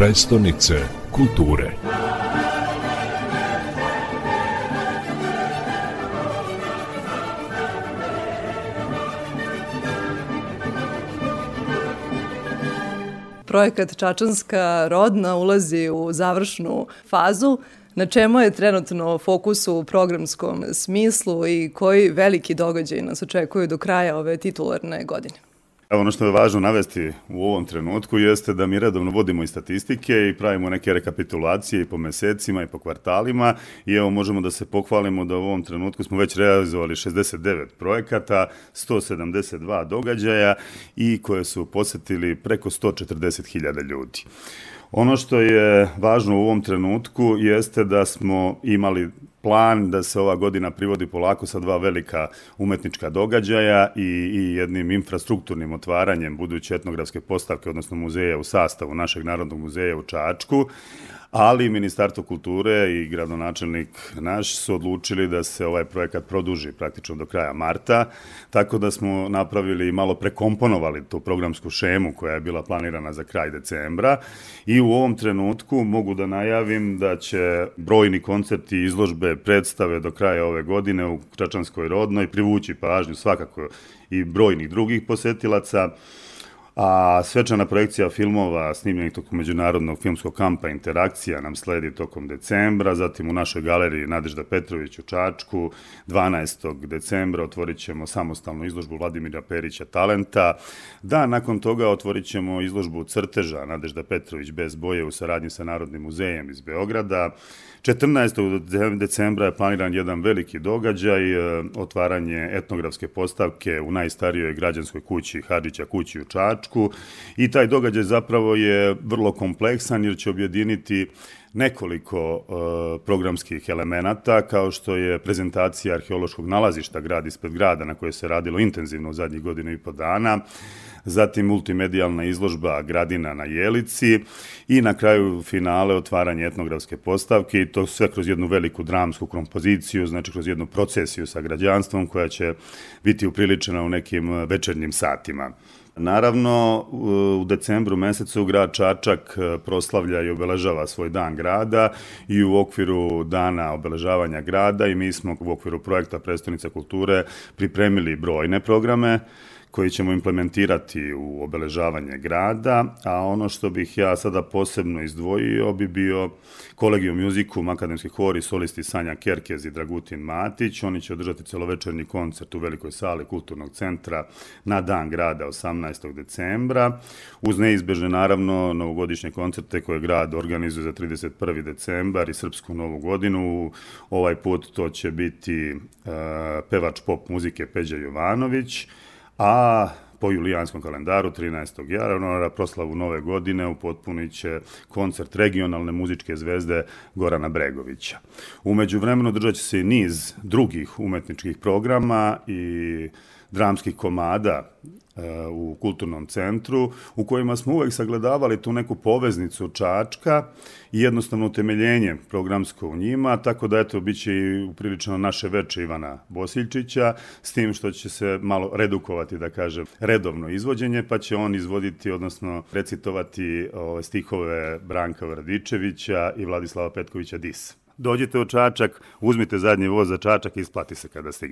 prestonice kulture. Projekat Čačanska rodna ulazi u završnu fazu. Na čemu je trenutno fokus u programskom smislu i koji veliki događaj nas očekuju do kraja ove titularne godine? Ono što je važno navesti u ovom trenutku jeste da mi redovno vodimo i statistike i pravimo neke rekapitulacije i po mesecima i po kvartalima i evo možemo da se pohvalimo da u ovom trenutku smo već realizovali 69 projekata, 172 događaja i koje su posetili preko 140.000 ljudi. Ono što je važno u ovom trenutku jeste da smo imali plan da se ova godina privodi polako sa dva velika umetnička događaja i, i jednim infrastrukturnim otvaranjem buduće etnografske postavke, odnosno muzeja u sastavu našeg Narodnog muzeja u Čačku, ali Ministarstvo kulture i gradonačelnik naš su odlučili da se ovaj projekat produži praktično do kraja marta, tako da smo napravili i malo prekomponovali tu programsku šemu koja je bila planirana za kraj decembra. I u ovom trenutku mogu da najavim da će brojni koncerti, izložbe, predstave do kraja ove godine u Čačanskoj rodnoj privući pažnju svakako i brojnih drugih posetilaca a svečana projekcija filmova snimljenih tokom Međunarodnog filmskog kampa Interakcija nam sledi tokom decembra, zatim u našoj galeriji Nadežda Petrović u Čačku 12. decembra otvorit ćemo samostalnu izložbu Vladimira Perića Talenta, da nakon toga otvorit ćemo izložbu crteža Nadežda Petrović bez boje u saradnji sa Narodnim muzejem iz Beograda, 14. decembra je planiran jedan veliki događaj, e, otvaranje etnografske postavke u najstarijoj građanskoj kući Hadžića kući u Čačku i taj događaj zapravo je vrlo kompleksan jer će objediniti nekoliko uh, programskih elemenata, kao što je prezentacija arheološkog nalazišta grad ispred grada, na koje se radilo intenzivno u zadnjih godinu i po dana, zatim multimedijalna izložba Gradina na Jelici i na kraju finale otvaranje etnografske postavke i to sve kroz jednu veliku dramsku kompoziciju, znači kroz jednu procesiju sa građanstvom koja će biti upriličena u nekim večernjim satima. Naravno, u decembru mesecu grad Čačak e, proslavlja i obeležava svoj dan grada i u okviru dana obeležavanja grada i mi smo u okviru projekta Prestonica kulture pripremili brojne programe koji ćemo implementirati u obeležavanje grada, a ono što bih ja sada posebno izdvojio bi bio Kolegium Musikum, akademski hor i solisti Sanja Kerkez i Dragutin Matić. Oni će održati celovečerni koncert u velikoj sali Kulturnog centra na dan grada 18. decembra, uz neizbežne naravno novogodišnje koncerte koje grad organizuje za 31. decembar i Srpsku novu godinu. Ovaj put to će biti uh, pevač pop muzike Peđa Jovanović, a po julijanskom kalendaru 13. januara proslavu nove godine upotpunit će koncert regionalne muzičke zvezde Gorana Bregovića. Umeđu vremenu držat će se niz drugih umetničkih programa i dramskih komada u kulturnom centru, u kojima smo uvek sagledavali tu neku poveznicu Čačka i jednostavno utemeljenje programsko u njima, tako da eto, bit će i uprilično naše veče Ivana Bosiljčića, s tim što će se malo redukovati, da kažem, redovno izvođenje, pa će on izvoditi, odnosno recitovati ove stihove Branka Vradičevića i Vladislava Petkovića Dis. Dođite u Čačak, uzmite zadnji voz za Čačak i isplati se kada stigne.